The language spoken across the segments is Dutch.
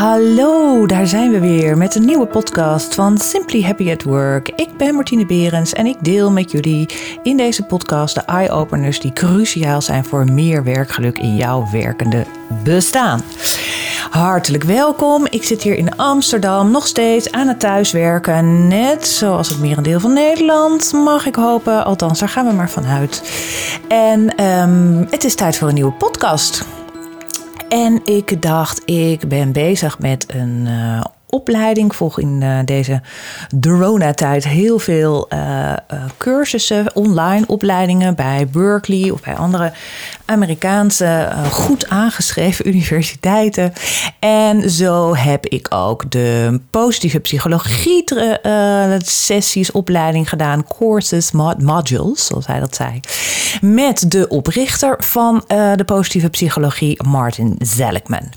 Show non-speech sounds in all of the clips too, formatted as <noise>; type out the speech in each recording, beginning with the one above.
Hallo, daar zijn we weer met een nieuwe podcast van Simply Happy at Work. Ik ben Martine Berends en ik deel met jullie in deze podcast de eye-openers die cruciaal zijn voor meer werkgeluk in jouw werkende bestaan. Hartelijk welkom. Ik zit hier in Amsterdam nog steeds aan het thuiswerken. Net zoals het merendeel van Nederland, mag ik hopen. Althans, daar gaan we maar vanuit. En ehm, het is tijd voor een nieuwe podcast. En ik dacht, ik ben bezig met een uh, opleiding. volg in uh, deze Dorona-tijd heel veel uh, cursussen, online opleidingen bij Berkeley of bij andere Amerikaanse goed aangeschreven <laughs> universiteiten. En zo heb ik ook de positieve psychologie sessies, opleiding gedaan, courses, mod modules, zoals hij dat zei. Met de oprichter van de positieve psychologie, Martin Seligman.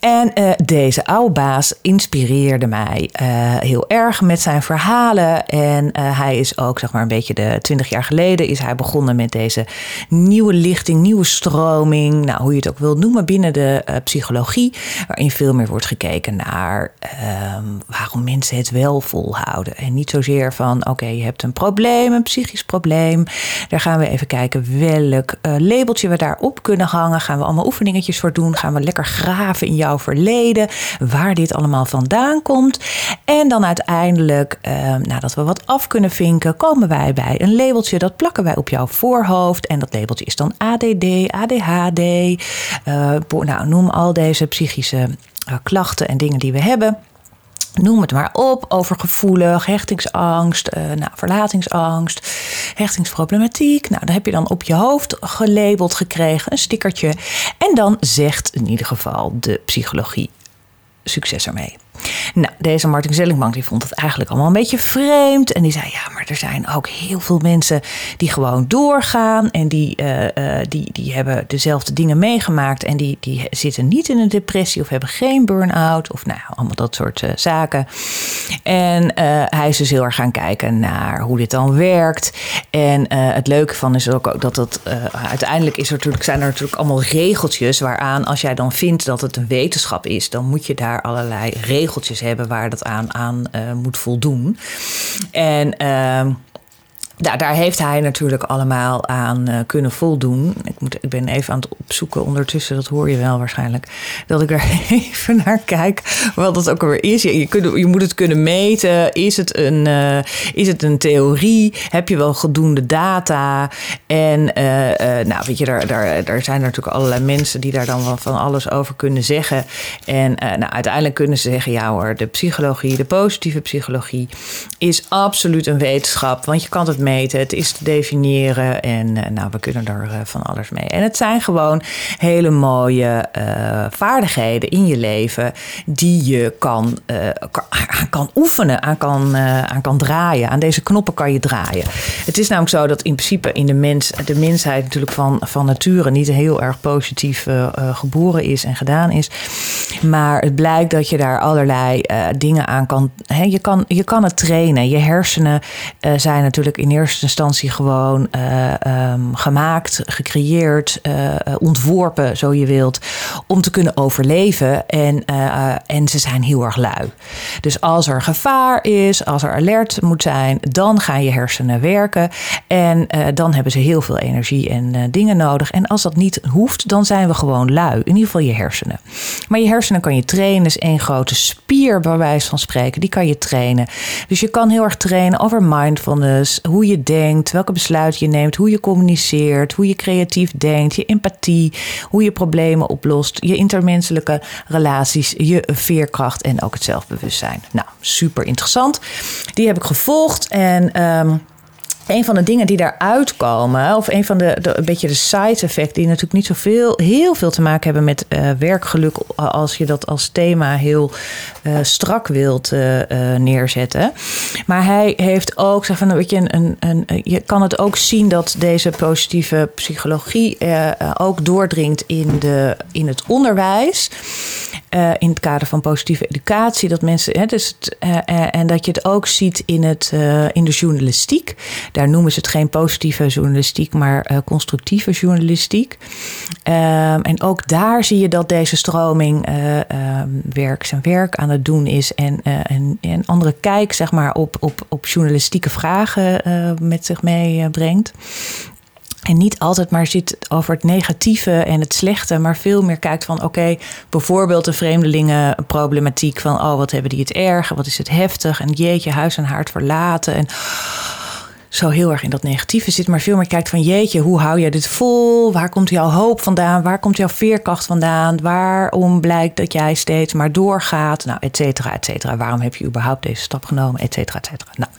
En deze oude baas inspireert inspireerde mij uh, heel erg met zijn verhalen. En uh, hij is ook, zeg maar, een beetje de twintig jaar geleden is hij begonnen met deze nieuwe lichting, nieuwe stroming. Nou, hoe je het ook wilt noemen binnen de psychologie. Waarin veel meer wordt gekeken naar ehm, waarom mensen het wel volhouden. En niet zozeer van, oké, je hebt een probleem, een psychisch probleem. Daar gaan we even kijken welk labeltje we daarop kunnen hangen. Gaan we allemaal oefeningetjes voor doen. Gaan we lekker graven in jouw verleden. Waar dit allemaal vandaan komt. En dan uiteindelijk, uh, nadat we wat af kunnen vinken, komen wij bij een labeltje. Dat plakken wij op jouw voorhoofd. En dat labeltje is dan ADD, ADHD. Eh, nou, noem al deze psychische uh, klachten en dingen die we hebben. Noem het maar op, overgevoelig, hechtingsangst, uh, nou, verlatingsangst, hechtingsproblematiek. Nou, dan heb je dan op je hoofd gelabeld gekregen, een stickertje. En dan zegt in ieder geval de psychologie succes ermee. Nou, deze Martin Zellingbank die vond het eigenlijk allemaal een beetje vreemd. En die zei, ja, maar er zijn ook heel veel mensen die gewoon doorgaan. En die, uh, die, die hebben dezelfde dingen meegemaakt. En die, die zitten niet in een depressie of hebben geen burn-out. Of nou, allemaal dat soort uh, zaken. En hij is dus heel erg gaan kijken naar hoe dit dan werkt. En het leuke van is ook dat dat uiteindelijk is er natuurlijk, zijn er natuurlijk allemaal regeltjes waaraan als jij dan vindt dat het een wetenschap is, dan moet je daar allerlei regels regeltjes hebben waar dat aan, aan uh, moet voldoen. En uh, nou, daar heeft hij natuurlijk allemaal aan uh, kunnen voldoen. Ik, moet, ik ben even aan het opzoeken ondertussen, dat hoor je wel waarschijnlijk, dat ik er <laughs> even naar kijk wat dat ook alweer is. Je, je, kunt, je moet het kunnen meten. Is het, een, uh, is het een theorie? Heb je wel voldoende data? En uh, nou, weet je, daar, daar, daar zijn natuurlijk allerlei mensen die daar dan wel van alles over kunnen zeggen. En nou, uiteindelijk kunnen ze zeggen, ja hoor, de psychologie, de positieve psychologie, is absoluut een wetenschap. Want je kan het het is te definiëren en uh, nou, we kunnen er uh, van alles mee. En het zijn gewoon hele mooie uh, vaardigheden in je leven die je kan, aan kan oefenen, aan kan, aan kan draaien. Aan deze knoppen kan je draaien. Het is namelijk zo dat in principe in de, mens, de mensheid natuurlijk van, van nature niet heel erg positief geboren is en gedaan is. Maar het blijkt dat je daar allerlei dingen aan kan. Hè, je, kan je kan het trainen. Je hersenen zijn natuurlijk in eerste instantie gewoon uh, um, gemaakt, gecreëerd, uh, ontworpen, zo je wilt, om te kunnen overleven. En, en ze zijn heel erg lui. Dus als er gevaar is, als er alert moet zijn, dan gaan je hersenen werken. En dan hebben ze heel veel energie en dingen nodig. En als dat niet hoeft, dan zijn we gewoon lui. In ieder geval je hersenen. Maar je hersenen kan je trainen. is één grote spier, bij wijze van spreken. Die kan je trainen. Dus je kan heel erg trainen over mindfulness, hoe je denkt, welke besluiten je neemt, hoe je communiceert, hoe je creatief denkt, je empathie, hoe je problemen oplost, je intermenselijke relaties, je veerkracht en ook het zelfbewustzijn. Nou, super interessant. Die heb ik gevolgd en. Um, een van de dingen die daaruit komen, of een van de, een beetje de side effecten, die natuurlijk niet zoveel, heel veel te maken hebben met uh, werkgeluk, als je dat als thema heel uh, strak wilt uh, neerzetten. Maar hij heeft ook, zeg van, weet je, een, een, je kan het ook zien dat deze positieve psychologie ook doordringt in, de, in het onderwijs. In het kader van positieve educatie. Dat mensen, hè, dus het, en dat je het ook ziet in, het, in de journalistiek. Daar noemen ze het geen positieve journalistiek, maar constructieve journalistiek. Ehm, en ook daar zie je dat deze stroming ehm, werk zijn werk aan het doen is. En, en, en andere kijk zeg maar, op, op, op journalistieke vragen met zich meebrengt. En niet altijd maar zit over het negatieve en het slechte, maar veel meer kijkt van oké, bijvoorbeeld de vreemdelingenproblematiek van oh, wat hebben die het erg, wat is het heftig en jeetje, huis en haard verlaten en zo heel erg in dat negatieve zit, maar veel meer kijkt van jeetje, hoe hou je dit vol? Waar komt jouw hoop vandaan? Waar komt jouw veerkracht vandaan? Waarom blijkt dat jij steeds maar doorgaat? Nou, et cetera, et cetera. Waarom heb je überhaupt deze stap genomen? Et cetera, et cetera. Nou,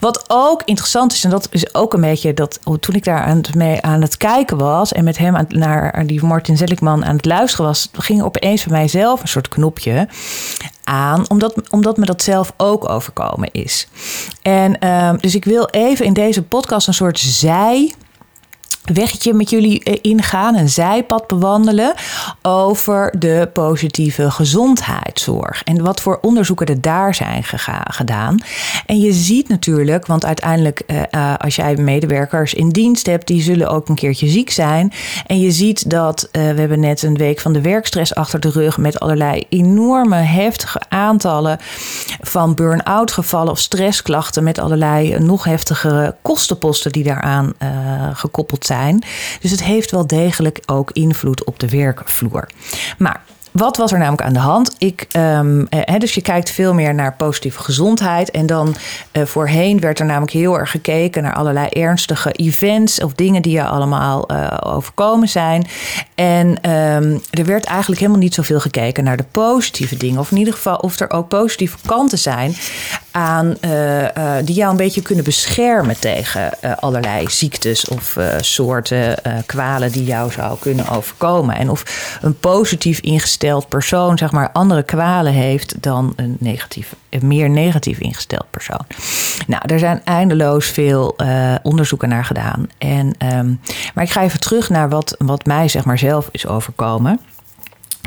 wat ook interessant is, en dat is ook een beetje dat toen ik daar aan het, mee aan het kijken was en met hem aan, naar die Martin Zelikman aan het luisteren was, ging opeens bij mijzelf een soort knopje aan, omdat, omdat me dat zelf ook overkomen is. En uh, dus ik wil even in deze podcast een soort zij weggetje met jullie eh, ingaan, een zijpad bewandelen over de positieve gezondheidszorg en wat voor onderzoeken er daar zijn gedaan. En je ziet natuurlijk, want uiteindelijk uh, als jij medewerkers in dienst hebt, die zullen ook een keertje ziek zijn. En je ziet dat we hebben net een week van de werkstress achter de rug met allerlei enorme heftige aantallen van burn-out gevallen of stressklachten met allerlei nog heftigere kostenposten die daaraan gekoppeld zijn. Dus het heeft wel degelijk ook invloed op de werkvloer. Maar wat was er namelijk aan de hand? Ik, um, dus je kijkt veel meer naar positieve gezondheid. En dan uh, voorheen werd er namelijk heel erg gekeken naar allerlei ernstige events of dingen die je allemaal uh, overkomen zijn. En um, er werd eigenlijk helemaal niet zoveel gekeken naar de positieve dingen. Of in ieder geval of er ook positieve kanten zijn aan, die jou een beetje kunnen beschermen tegen allerlei ziektes of soorten kwalen die jou zou kunnen overkomen. En of een positief ingesteld persoon zeg maar, andere kwalen heeft dan een, negatief, meer negatief ingesteld persoon. Nou, er zijn eindeloos veel onderzoeken naar gedaan. En, um, maar ik ga even terug naar wat, wat mij zeg maar, zelf is overkomen.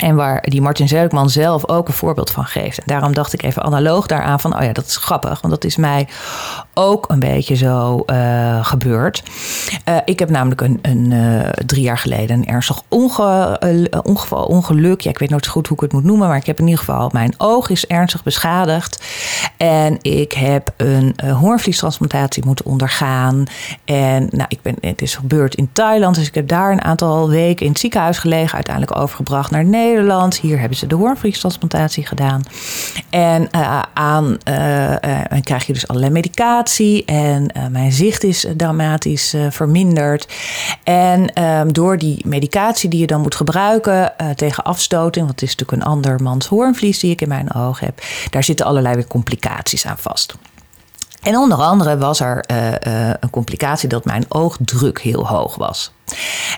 En waar die Martin Zelkman zelf ook een voorbeeld van geeft. En daarom dacht ik even analoog daaraan van, oh ja, dat is grappig. Want dat is mij ook een beetje zo uh, gebeurd. Uh, ik heb namelijk een, een uh, drie jaar geleden een ernstig onge, ongeval, ongeluk. Ja, ik weet nooit goed hoe ik het moet noemen. Maar ik heb in ieder geval, mijn oog is ernstig beschadigd. En ik heb een hoornvliestransplantatie moeten ondergaan. En nou, ik ben, het is gebeurd in Thailand. Dus ik heb daar een aantal weken in het ziekenhuis gelegen. Uiteindelijk overgebracht naar Nederland. Hier hebben ze de hoornvliestransplantatie gedaan. En uh, aan uh, krijg je dus allerlei medicatie. En mijn zicht is dramatisch verminderd. En ehm, door die medicatie die je dan moet gebruiken tegen afstoting, want het is natuurlijk een andermans hoornvlies die ik in mijn oog heb, daar zitten allerlei weer complicaties aan vast. En onder andere was er een complicatie dat mijn oogdruk heel hoog was.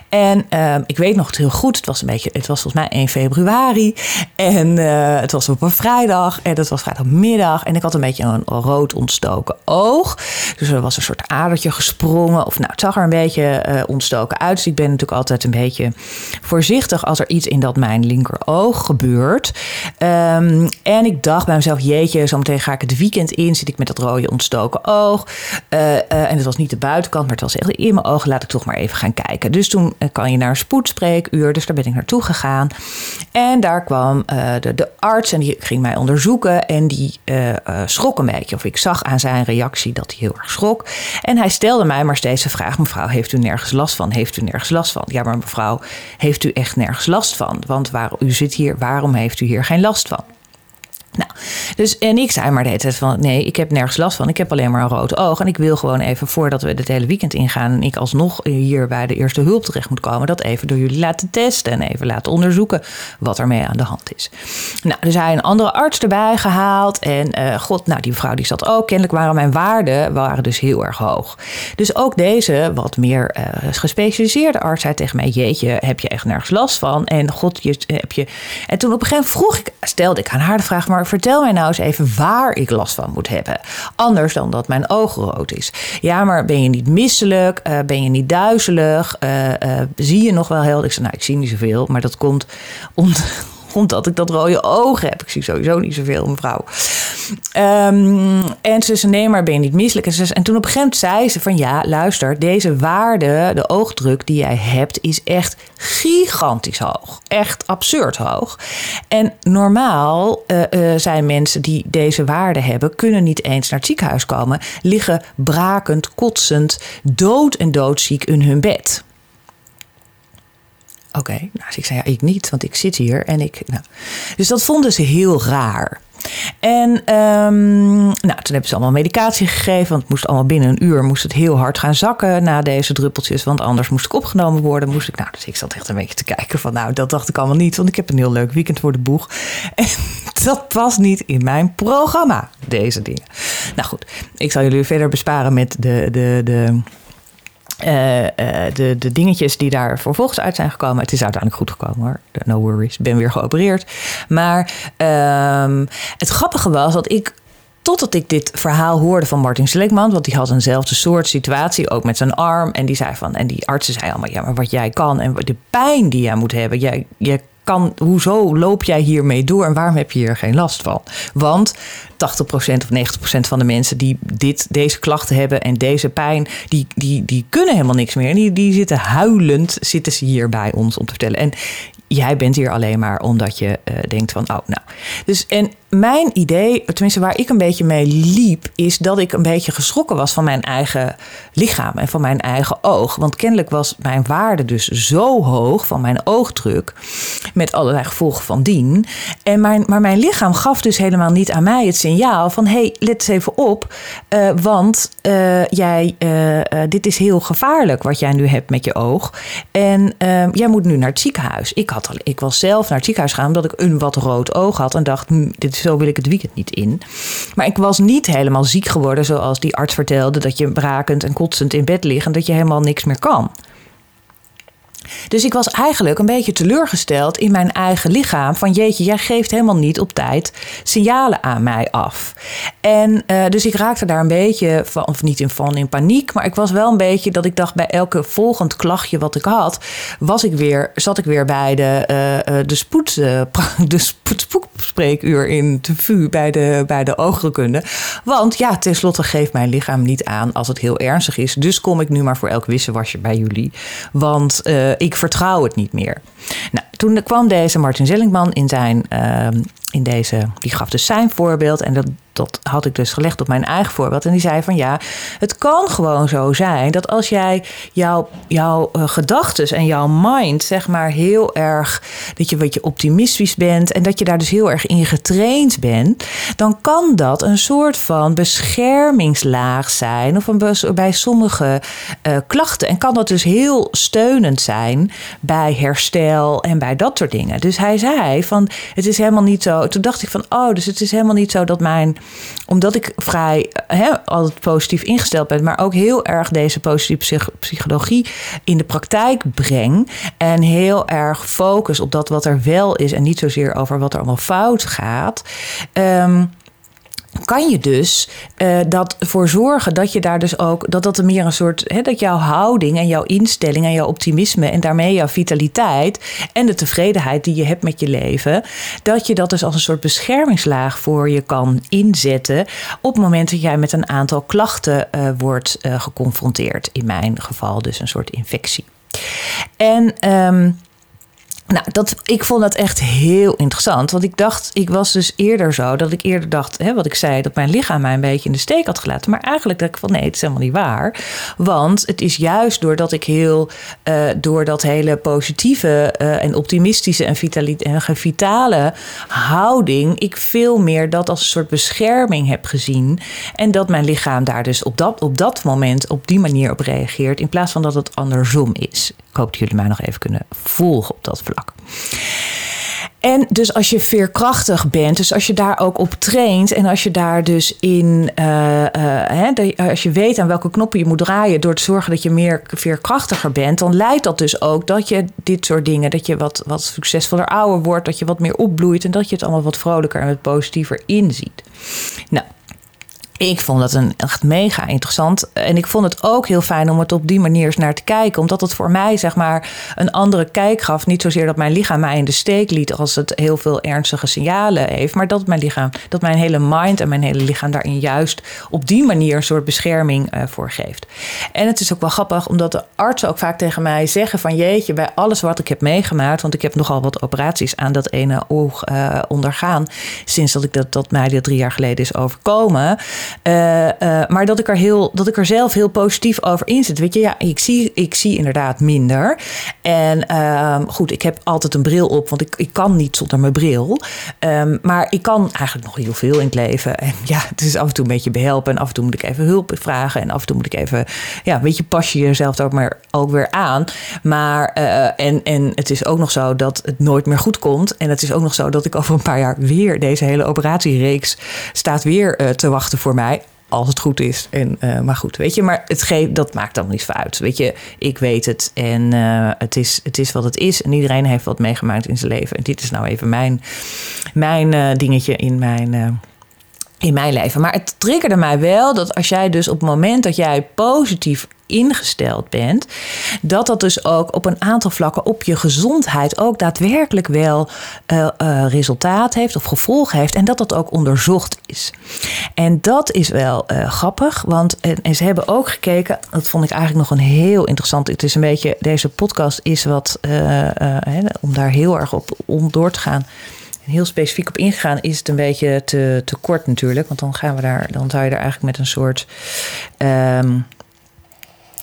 En uh, ik weet nog het heel goed. Het was een beetje, het was volgens mij 1 februari. En uh, het was op een vrijdag. En het was vrijdagmiddag. En ik had een beetje een rood ontstoken oog. Dus er was een soort adertje gesprongen. Of nou, het zag er een beetje uh, ontstoken uit. Dus ik ben natuurlijk altijd een beetje voorzichtig als er iets in dat mijn linkeroog gebeurt. Um, en ik dacht bij mezelf, jeetje, zometeen ga ik het weekend in. Zit ik met dat rode ontstoken oog. en het was niet de buitenkant, maar het was echt in mijn ogen. Laat ik toch maar even gaan kijken. Dus toen eh, kan je naar een spoedspreekuur. Dus daar ben ik naartoe gegaan. En daar kwam uh, de, de, arts en die ging mij onderzoeken. En die uh, schrok een beetje. Of ik zag aan zijn reactie dat hij heel erg schrok. En hij stelde mij maar steeds de vraag: Mevrouw, heeft u nergens last van? Heeft u nergens last van? Ja, maar mevrouw, heeft u echt nergens last van? Want waar, u zit hier, waarom heeft u hier geen last van? Dus en ik zei maar de hele tijd van nee, ik heb nergens last van. Ik heb alleen maar een rood oog. En ik wil gewoon even voordat we het hele weekend ingaan en ik alsnog hier bij de eerste hulp terecht moet komen, dat even door jullie laten testen en even laten onderzoeken wat er mee aan de hand is. Nou, er zijn een andere arts erbij gehaald. En uh, god, nou, die vrouw die zat ook. Kennelijk waren mijn waarden waren dus heel erg hoog. Dus ook deze wat meer uh, gespecialiseerde arts zei tegen mij: Jeetje, heb je echt nergens last van? En god, je, heb je. En toen op een gegeven moment vroeg ik, stelde ik aan haar de vraag, maar vertel mij nou eens even waar ik last van moet hebben. Anders dan dat mijn oog rood is. Ja, maar ben je niet misselijk? Uh, ben je niet duizelig? Uh, uh, zie je nog wel helder? Ik zei, nou, ik zie niet zoveel, maar dat komt Omdat ik dat rode ogen heb. Ik zie sowieso niet zoveel, mevrouw. Um, en ze zei, nee, maar ben je niet misselijk? En, ze, en toen op een gegeven moment zei ze van, ja, luister, deze waarde, de oogdruk die jij hebt, is echt gigantisch hoog. Echt absurd hoog. En normaal uh, uh, zijn mensen die deze waarde hebben, kunnen niet eens naar het ziekenhuis komen, liggen brakend, kotsend, dood en doodziek in hun bed. Oké, okay, nou, dus ik zei ja, ik niet, want ik zit hier en ik. Nou. Dus dat vonden ze heel raar. En um, nou, toen hebben ze allemaal medicatie gegeven. Want het moest allemaal binnen een uur moest het heel hard gaan zakken na deze druppeltjes. Want anders moest ik opgenomen worden. Moest ik, nou, dus ik zat echt een beetje te kijken van nou, dat dacht ik allemaal niet. Want ik heb een heel leuk weekend voor de boeg. <laughs> En dat was niet in mijn programma, deze dingen. Nou goed, ik zal jullie verder besparen met de, de, de uh, uh, de, de dingetjes die daar vervolgens uit zijn gekomen. Het is uiteindelijk goed gekomen hoor. No worries. Ben weer geopereerd. Maar um, het grappige was dat ik Totdat ik dit verhaal hoorde van Martin Seligman, want die had eenzelfde soort situatie, ook met zijn arm. En die zei van, en die artsen zeiden allemaal, ja, maar wat jij kan en de pijn die jij moet hebben, jij, jij kan, hoezo loop jij hiermee door en waarom heb je hier geen last van? Want 80% of 90% van de mensen die dit, deze klachten hebben en deze pijn, die, die, die kunnen helemaal niks meer. En die, die zitten huilend, zitten ze hier bij ons om te vertellen. En jij bent hier alleen maar omdat je uh, denkt van, oh, nou. Dus en mijn idee, tenminste waar ik een beetje mee liep, is dat ik een beetje geschrokken was van mijn eigen lichaam en van mijn eigen oog. Want kennelijk was mijn waarde dus zo hoog van mijn oogdruk, met allerlei gevolgen van dien. En mijn, maar mijn lichaam gaf dus helemaal niet aan mij het signaal van: hey, let eens even op, uh, want uh, jij, dit is heel gevaarlijk wat jij nu hebt met je oog. En jij moet nu naar het ziekenhuis. Ik, ik was zelf naar het ziekenhuis gaan omdat ik een wat rood oog had en dacht: hm, dit zo wil ik het weekend niet in. Maar ik was niet helemaal ziek geworden zoals die arts vertelde... dat je brakend en kotsend in bed ligt en dat je helemaal niks meer kan. Dus ik was eigenlijk een beetje teleurgesteld in mijn eigen lichaam. Van jeetje, jij geeft helemaal niet op tijd signalen aan mij af. En uh, dus ik raakte daar een beetje van, of niet in van in paniek. Maar ik was wel een beetje dat ik dacht bij elke volgend klachtje wat ik had, was ik weer, zat ik weer bij de, uh, de, spoed, <laughs> de spoedspreekuur in de VU bij de, bij de oogkunde. Want ja, tenslotte geeft mijn lichaam niet aan als het heel ernstig is. Dus kom ik nu maar voor elk wisselwasje bij jullie. Want ik vertrouw het niet meer. Nou, toen kwam deze Martin Zellingman in zijn, uh, in deze, die gaf dus zijn voorbeeld en dat dat had ik dus gelegd op mijn eigen voorbeeld. En die zei van ja, het kan gewoon zo zijn dat als jij jouw, jouw uh, gedachtes en jouw mind, zeg maar, heel erg, dat je wat je optimistisch bent en dat je daar dus heel erg in getraind bent, dan kan dat een soort van beschermingslaag zijn of een, bij sommige uh, klachten. En kan dat dus heel steunend zijn bij herstel en bij dat soort dingen. Dus hij zei van het is helemaal niet zo. Toen dacht ik van oh, dus het is helemaal niet zo dat mijn omdat ik vrij hè, altijd positief ingesteld ben, maar ook heel erg deze positieve psychologie in de praktijk breng. En heel erg focus op dat wat er wel is en niet zozeer over wat er allemaal fout gaat. Um, kan je dus uh, dat voor zorgen dat je daar dus ook, dat dat er meer een soort, hè, dat jouw houding en jouw instelling en jouw optimisme en daarmee jouw vitaliteit en de tevredenheid die je hebt met je leven, dat je dat dus als een soort beschermingslaag voor je kan inzetten op het moment dat jij met een aantal klachten uh, wordt uh, geconfronteerd. In mijn geval dus een soort infectie. En um, nou, dat, ik vond dat echt heel interessant. Want ik dacht, ik was dus eerder zo dat ik eerder dacht, hè, wat ik zei, dat mijn lichaam mij een beetje in de steek had gelaten. Maar eigenlijk dacht ik van nee, het is helemaal niet waar. Want het is juist doordat ik heel, uh, door dat hele positieve uh, en optimistische en, en vitale houding, ik veel meer dat als een soort bescherming heb gezien. En dat mijn lichaam daar dus op dat, op dat moment op die manier op reageert. In plaats van dat het andersom is. Ik hoop dat jullie mij nog even kunnen volgen op dat vlak. En dus als je veerkrachtig bent, dus als je daar ook op traint en als je daar dus in, uh, hè, als je weet aan welke knoppen je moet draaien door te zorgen dat je meer veerkrachtiger bent, dan leidt dat dus ook dat je dit soort dingen, dat je wat, wat succesvoller ouder wordt, dat je wat meer opbloeit en dat je het allemaal wat vrolijker en wat positiever inziet. Nou, ik vond het een, echt mega interessant. En ik vond het ook heel fijn om het op die manier eens naar te kijken. Omdat het voor mij zeg maar een andere kijk gaf. Niet zozeer dat mijn lichaam mij in de steek liet als het heel veel ernstige signalen heeft. Maar dat mijn lichaam, dat mijn hele mind en mijn hele lichaam daarin juist op die manier een soort bescherming uh, voor geeft. En het is ook wel grappig, omdat de artsen ook vaak tegen mij zeggen van jeetje, bij alles wat ik heb meegemaakt. Want ik heb nogal wat operaties aan dat ene oog uh, ondergaan. Sinds dat ik dat, dat mij dat drie jaar geleden is overkomen. Uh, uh, maar dat ik, er heel, dat ik er zelf heel positief over inzet. Weet je, ja, ik zie, ik zie inderdaad minder. En uh, goed, ik heb altijd een bril op, want ik, ik kan niet zonder mijn bril. Um, maar ik kan eigenlijk nog heel veel in het leven. En ja, het is af en toe een beetje behelpen. En af en toe moet ik even hulp vragen. En af en toe moet ik even, ja, weet je, pas je jezelf ook, maar ook weer aan. Maar, en, en het is ook nog zo dat het nooit meer goed komt. En het is ook nog zo dat ik over een paar jaar weer deze hele operatiereeks staat weer te wachten voor mij als het goed is. En, uh, maar goed, weet je, maar het geeft, dat maakt dan niet uit. Weet je, ik weet het en uh, het, is, het is wat het is. En iedereen heeft wat meegemaakt in zijn leven. En dit is nou even mijn, mijn uh, dingetje in mijn in mijn leven. Maar het triggerde mij wel dat als jij dus op het moment dat jij positief ingesteld bent, dat dat dus ook op een aantal vlakken op je gezondheid ook daadwerkelijk wel uh, uh, resultaat heeft of gevolgen heeft en dat dat ook onderzocht is. En dat is wel uh, grappig, want en, en, ze hebben ook gekeken, dat vond ik eigenlijk nog een heel interessant. Het is een beetje, deze podcast is wat, om daar heel erg op om door te gaan heel specifiek op ingegaan, is het een beetje te, te kort natuurlijk. Want dan gaan we daar, dan zou je er eigenlijk met een soort. Um,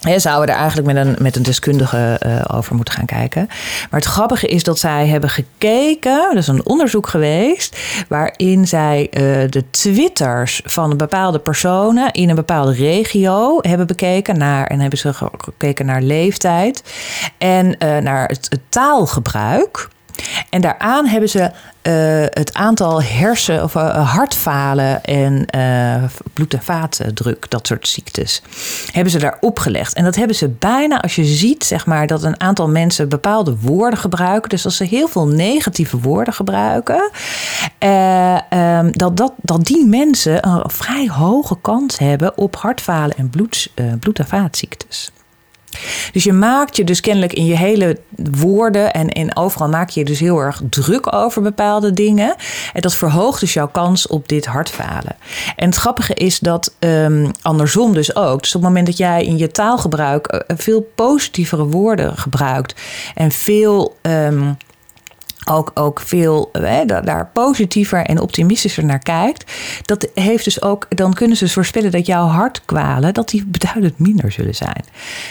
zouden we er eigenlijk met een, met een deskundige uh, over moeten gaan kijken. Maar het grappige is dat zij hebben gekeken, dat is een onderzoek geweest, waarin zij uh, de twitters van bepaalde personen in een bepaalde regio hebben bekeken naar, en hebben ze gekeken naar leeftijd en uh, naar het taalgebruik. En daaraan hebben ze uh, het aantal hersen- of uh, hartfalen en uh, bloed- en vaatdruk, dat soort ziektes, hebben ze daar opgelegd. En dat hebben ze bijna, als je ziet, zeg maar, dat een aantal mensen bepaalde woorden gebruiken. Dus als ze heel veel negatieve woorden gebruiken, um, dat, dat, dat die mensen een vrij hoge kans hebben op hartfalen en bloed, bloed- en vaatziektes. Dus je maakt je dus kennelijk in je hele woorden en, en overal maak je je dus heel erg druk over bepaalde dingen. En dat verhoogt dus jouw kans op dit hartfalen. En het grappige is dat um, andersom dus ook. Dus op het moment dat jij in je taalgebruik eh, veel positievere woorden gebruikt en veel. Um, ook, ook veel hè, daar positiever en optimistischer naar kijkt. Dat heeft dus ook, dan kunnen ze voorspellen dat jouw hartkwalen, dat die beduidend minder zullen zijn.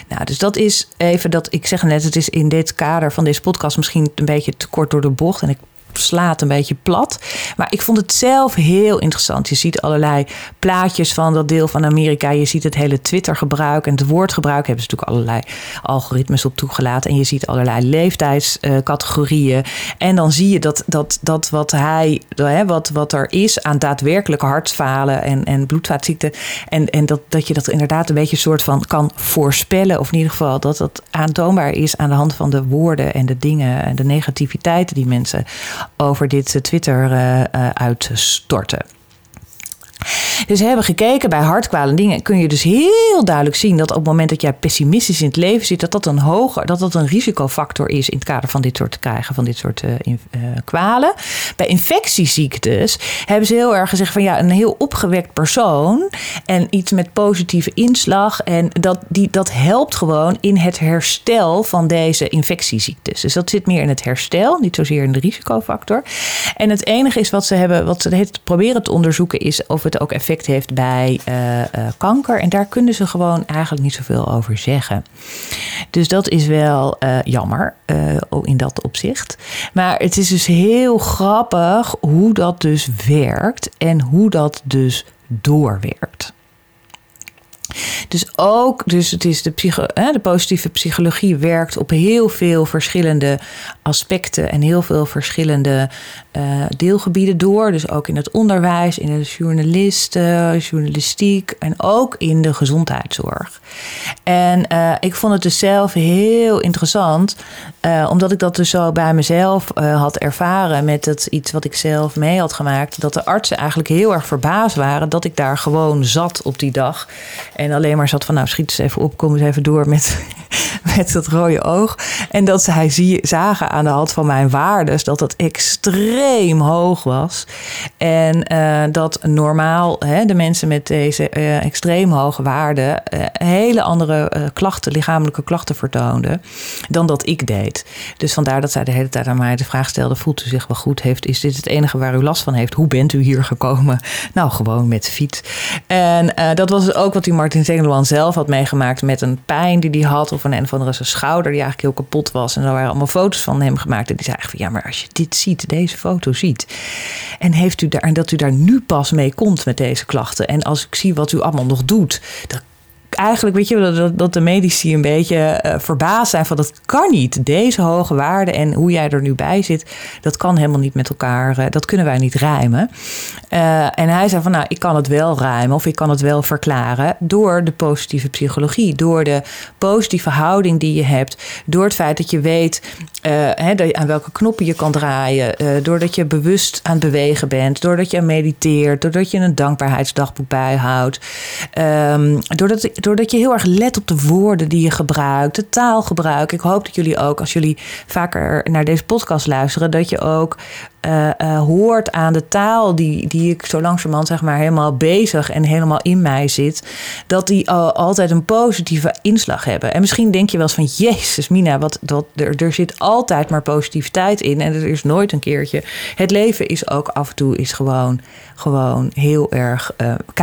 Nou, dus dat is even dat, ik zeg net, het is in dit kader van deze podcast misschien een beetje te kort door de bocht. En ik slaat een beetje plat. Maar ik vond het zelf heel interessant. Je ziet allerlei plaatjes van dat deel van Amerika. Je ziet het hele Twitter-gebruik en het woordgebruik. Hebben ze natuurlijk allerlei algoritmes op toegelaten. En je ziet allerlei leeftijdscategorieën. En dan zie je dat, dat, dat wat, hij, wat, wat er is aan daadwerkelijke hartfalen en, en bloedvaatziekten. En, en dat, dat je dat inderdaad een beetje soort van kan voorspellen. Of in ieder geval dat dat aantoonbaar is aan de hand van de woorden en de dingen en de negativiteiten die mensen over dit Twitter uh, uitstorten. Dus we hebben gekeken bij hartkwalen dingen. Kun je dus heel duidelijk zien dat op het moment dat jij pessimistisch in het leven zit, dat dat een hoger, dat dat een risicofactor is in het kader van dit soort krijgen van dit soort in, uh, kwalen. Bij infectieziektes hebben ze heel erg gezegd van ja, een heel opgewekt persoon en iets met positieve inslag. En dat, die, dat helpt gewoon in het herstel van deze infectieziektes. Dus dat zit meer in het herstel, niet zozeer in de risicofactor. En het enige is wat ze hebben, wat ze proberen te onderzoeken, is of het ook effect heeft bij uh, uh, kanker. En daar kunnen ze gewoon eigenlijk niet zoveel over zeggen. Dus dat is wel uh, jammer in dat opzicht. Maar het is dus heel grappig hoe dat dus werkt en hoe dat dus doorwerkt. Dus ook, dus het is de, psycho, de positieve psychologie werkt op heel veel verschillende aspecten en heel veel verschillende uh, deelgebieden door. Dus ook in het onderwijs, in de journalisten, journalistiek en ook in de gezondheidszorg. En uh, ik vond het dus zelf heel interessant, uh, omdat ik dat dus zo bij mezelf had ervaren met het iets wat ik zelf mee had gemaakt. Dat de artsen eigenlijk heel erg verbaasd waren dat ik daar gewoon zat op die dag. En alleen maar zat van, nou schiet eens even op, kom eens even door met, <laughs> met dat rode oog. En dat zij zie, zagen aan de hand van mijn waardes dat het extreem hoog was. En uh, dat normaal hè, de mensen met deze uh, extreem hoge waarden uh, hele andere klachten, lichamelijke klachten vertoonden dan dat ik deed. Dus vandaar dat zij de hele tijd aan mij de vraag stelde: voelt u zich wel goed? Heeft, is dit het enige waar u last van heeft? Hoe bent u hier gekomen? Nou, gewoon met fiets. En dat was ook wat die Martin Zengeloan zelf had meegemaakt met een pijn die hij had of een een of andere schouder die eigenlijk heel kapot was. En er waren allemaal foto's van hem gemaakt. En die zei eigenlijk van ja, maar als je dit ziet, deze foto ziet. En heeft u daar en dat u daar nu pas mee komt met deze klachten. En als ik zie wat u allemaal nog doet, dan eigenlijk, weet je, dat, dat de medici een beetje uh, verbaasd zijn van dat kan niet. Deze hoge waarden en hoe jij er nu bij zit, dat kan helemaal niet met elkaar. Uh, dat kunnen wij niet rijmen. Uh, en hij zei van, nou, ik kan het wel rijmen of ik kan het wel verklaren door de positieve psychologie, door de positieve houding die je hebt, door het feit dat je weet hè, aan welke knoppen je kan draaien, doordat je bewust aan het bewegen bent, doordat je mediteert, doordat je een dankbaarheidsdagboek bijhoudt, um, doordat doordat je heel erg let op de woorden die je gebruikt, de taalgebruik. Ik hoop dat jullie ook, als jullie vaker naar deze podcast luisteren, dat je ook uh, uh, hoort aan de taal die, die ik zo langzamerhand zeg maar helemaal bezig en helemaal in mij zit, dat die uh, altijd een positieve inslag hebben. En misschien denk je wel eens van, jezus Mina, wat, dat, er, er zit altijd maar positiviteit in en er is nooit een keertje. Het leven is ook af en toe is gewoon, gewoon heel erg K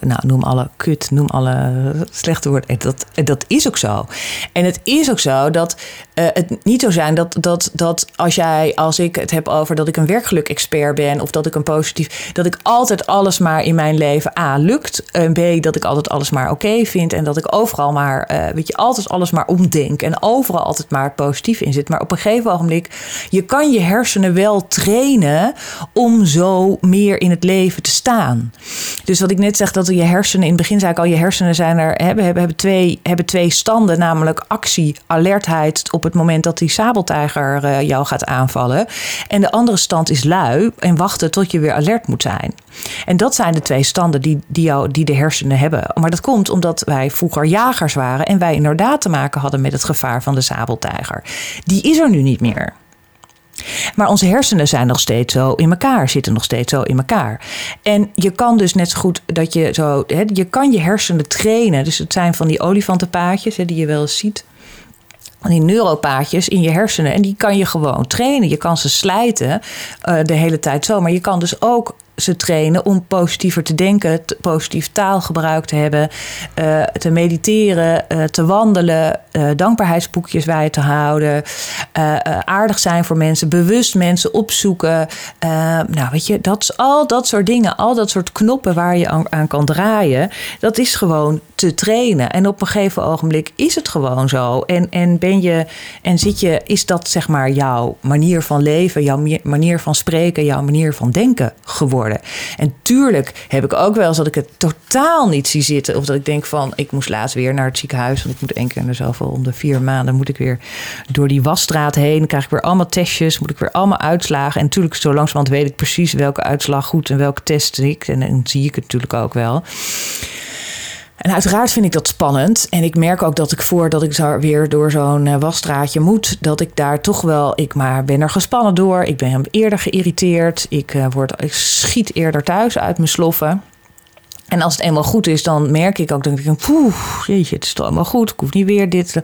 nou, noem alle kut, noem alle slechte woorden. En dat, dat is ook zo. En het is ook zo dat uh, het niet zo zijn dat, dat, dat als jij, als ik het heb over dat ik een werkgeluk-expert ben of dat ik een positief, dat ik altijd alles maar in mijn leven A lukt, en B dat ik altijd alles maar oké vind en dat ik overal maar, uh, weet je, altijd alles maar omdenk en overal altijd maar positief in zit. Maar op een gegeven ogenblik, je kan je hersenen wel trainen om zo meer in het leven te staan. Dus wat ik net zeg, dat je hersenen, in het begin zei ik al, je hersenen zijn er, hebben, hebben, hebben, twee, hebben twee standen, namelijk actie, alertheid op het moment dat die sabeltijger uh, jou gaat aanvallen. En de andere stand is lui en wachten tot je weer alert moet zijn. En dat zijn de twee standen die, die, jou, die de hersenen hebben. Maar dat komt omdat wij vroeger jagers waren en wij inderdaad te maken hadden met het gevaar van de sabeltijger. Die is er nu niet meer. Maar onze hersenen zijn nog steeds zo in elkaar, zitten nog steeds zo in elkaar. En je kan dus net zo goed dat je zo, hè, je kan je hersenen trainen. Dus het zijn van die olifantenpaadjes hè, die je wel eens ziet die neuropaadjes in je hersenen. En die kan je gewoon trainen. Je kan ze slijten uh, de hele tijd zo. Maar je kan dus ook ze trainen om positiever te denken, positief taalgebruik te hebben, uh, te mediteren, uh, te wandelen, uh, dankbaarheidsboekjes bij te houden, aardig zijn voor mensen, bewust mensen opzoeken. nou, weet je, dat is al dat soort dingen, al dat soort knoppen waar je aan, aan, kan draaien, dat is gewoon te trainen. En op een gegeven ogenblik is het gewoon zo. En, en ben je en zit je, is dat zeg maar jouw manier van leven, jouw manier van spreken, jouw manier van denken geworden? En tuurlijk heb ik ook wel eens dat ik het totaal niet zie zitten. Of dat ik denk van, ik moest laatst weer naar het ziekenhuis. Want ik moet één keer in de zoveel, om de vier maanden moet ik weer door die wasstraat heen. Krijg ik weer allemaal testjes, moet ik weer allemaal uitslagen. En natuurlijk, zo langzamerhand weet ik precies welke uitslag goed en welke test ik. En dan zie ik het natuurlijk ook wel. En uiteraard vind ik dat spannend. En ik merk ook dat ik voordat ik zo weer door zo'n uh, wasstraatje moet, dat ik daar toch wel, ik maar ben er gespannen door. Ik ben eerder geïrriteerd. Ik, uh, word, ik schiet eerder thuis uit mijn sloffen. En als het eenmaal goed is, dan merk ik ook dat ik denk, poeh, jeetje, het is toch allemaal goed. Ik hoef niet weer dit.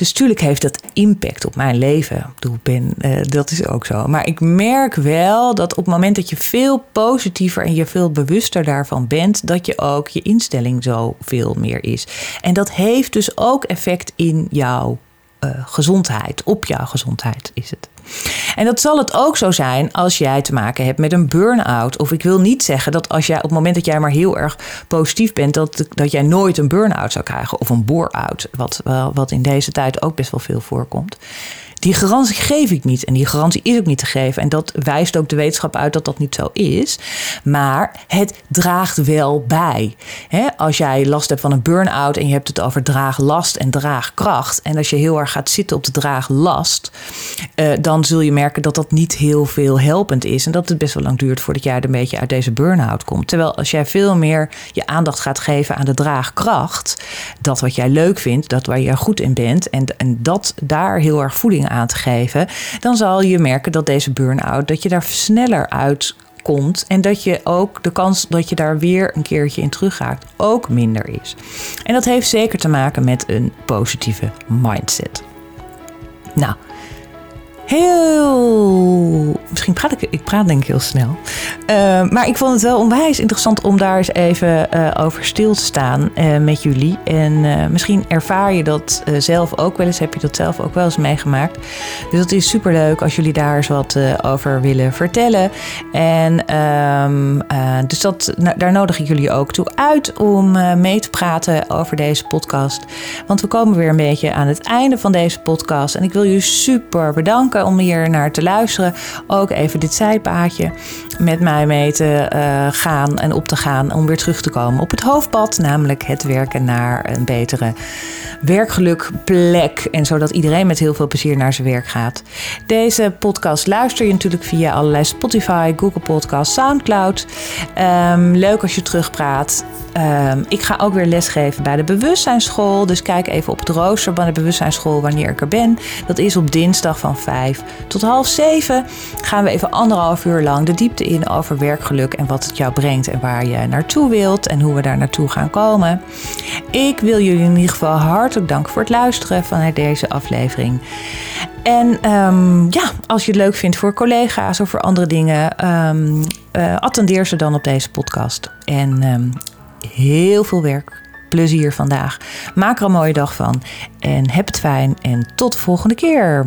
Dus tuurlijk heeft dat impact op mijn leven. Ik ben, uh, dat is ook zo. Maar ik merk wel dat op het moment dat je veel positiever en je veel bewuster daarvan bent, dat je ook je instelling zo veel meer is. En dat heeft dus ook effect in jouw uh, gezondheid, op jouw gezondheid is het. En dat zal het ook zo zijn als jij te maken hebt met een burn-out. Of ik wil niet zeggen dat als jij op het moment dat jij maar heel erg positief bent, dat, dat jij nooit een burn-out zou krijgen of een bore-out. Wat, wat in deze tijd ook best wel veel voorkomt. Die garantie geef ik niet. En die garantie is ook niet te geven. En dat wijst ook de wetenschap uit dat dat niet zo is. Maar het draagt wel bij. als jij last hebt van een burn-out en je hebt het over draaglast en draagkracht. En als je heel erg gaat zitten op de draaglast, uh, dan zul je merken dat dat niet heel veel helpend is. En dat het best wel lang duurt voordat jij er een beetje uit deze burn-out komt. Terwijl als jij veel meer je aandacht gaat geven aan de draagkracht, dat wat jij leuk vindt, dat waar je goed in bent, en, en dat daar heel erg voeding aan te geven, dan zal je merken dat deze burn-out, dat je daar sneller uit komt en dat je ook de kans dat je daar weer een keertje in teruggaat ook minder is. En dat heeft zeker te maken met een positieve mindset. Nou, heel. Misschien praat ik, ik praat denk ik heel snel. Uh, maar ik vond het wel onwijs interessant om daar eens even uh, over stil te staan uh, met jullie. En misschien ervaar je dat zelf ook wel eens, heb je dat zelf ook wel eens meegemaakt. Dus dat is super leuk als jullie daar eens wat over willen vertellen. En um, dus dat, daar nodig ik jullie ook toe uit om mee te praten over deze podcast. Want we komen weer een beetje aan het einde van deze podcast. En ik wil jullie super bedanken om hier naar te luisteren. Ook even dit zijpaadje met mij mee te uh, gaan en op te gaan om weer terug te komen op het hoofdpad, namelijk het werken naar een betere werkgelukplek en zodat iedereen met heel veel plezier naar zijn werk gaat. Deze podcast luister je natuurlijk via allerlei Spotify, Google Podcast, SoundCloud. Um, leuk als je terugpraat. Um, ik ga ook weer lesgeven bij de bewustzijnsschool. Dus kijk even op het rooster van de bewustzijnsschool wanneer ik er ben. Dat is op dinsdag van 5 tot half 7. Gaan we even anderhalf uur lang de diepte in over werkgeluk en wat het jou brengt en waar je naartoe wilt en hoe we daar naartoe gaan komen. Ik wil jullie in ieder geval hartelijk danken voor het luisteren vanuit deze aflevering. En um, ja, als je het leuk vindt voor collega's of voor andere dingen, um, uh, attendeer ze dan op deze podcast. En um, heel veel werk, plezier vandaag. Maak er een mooie dag van en heb het fijn en tot de volgende keer.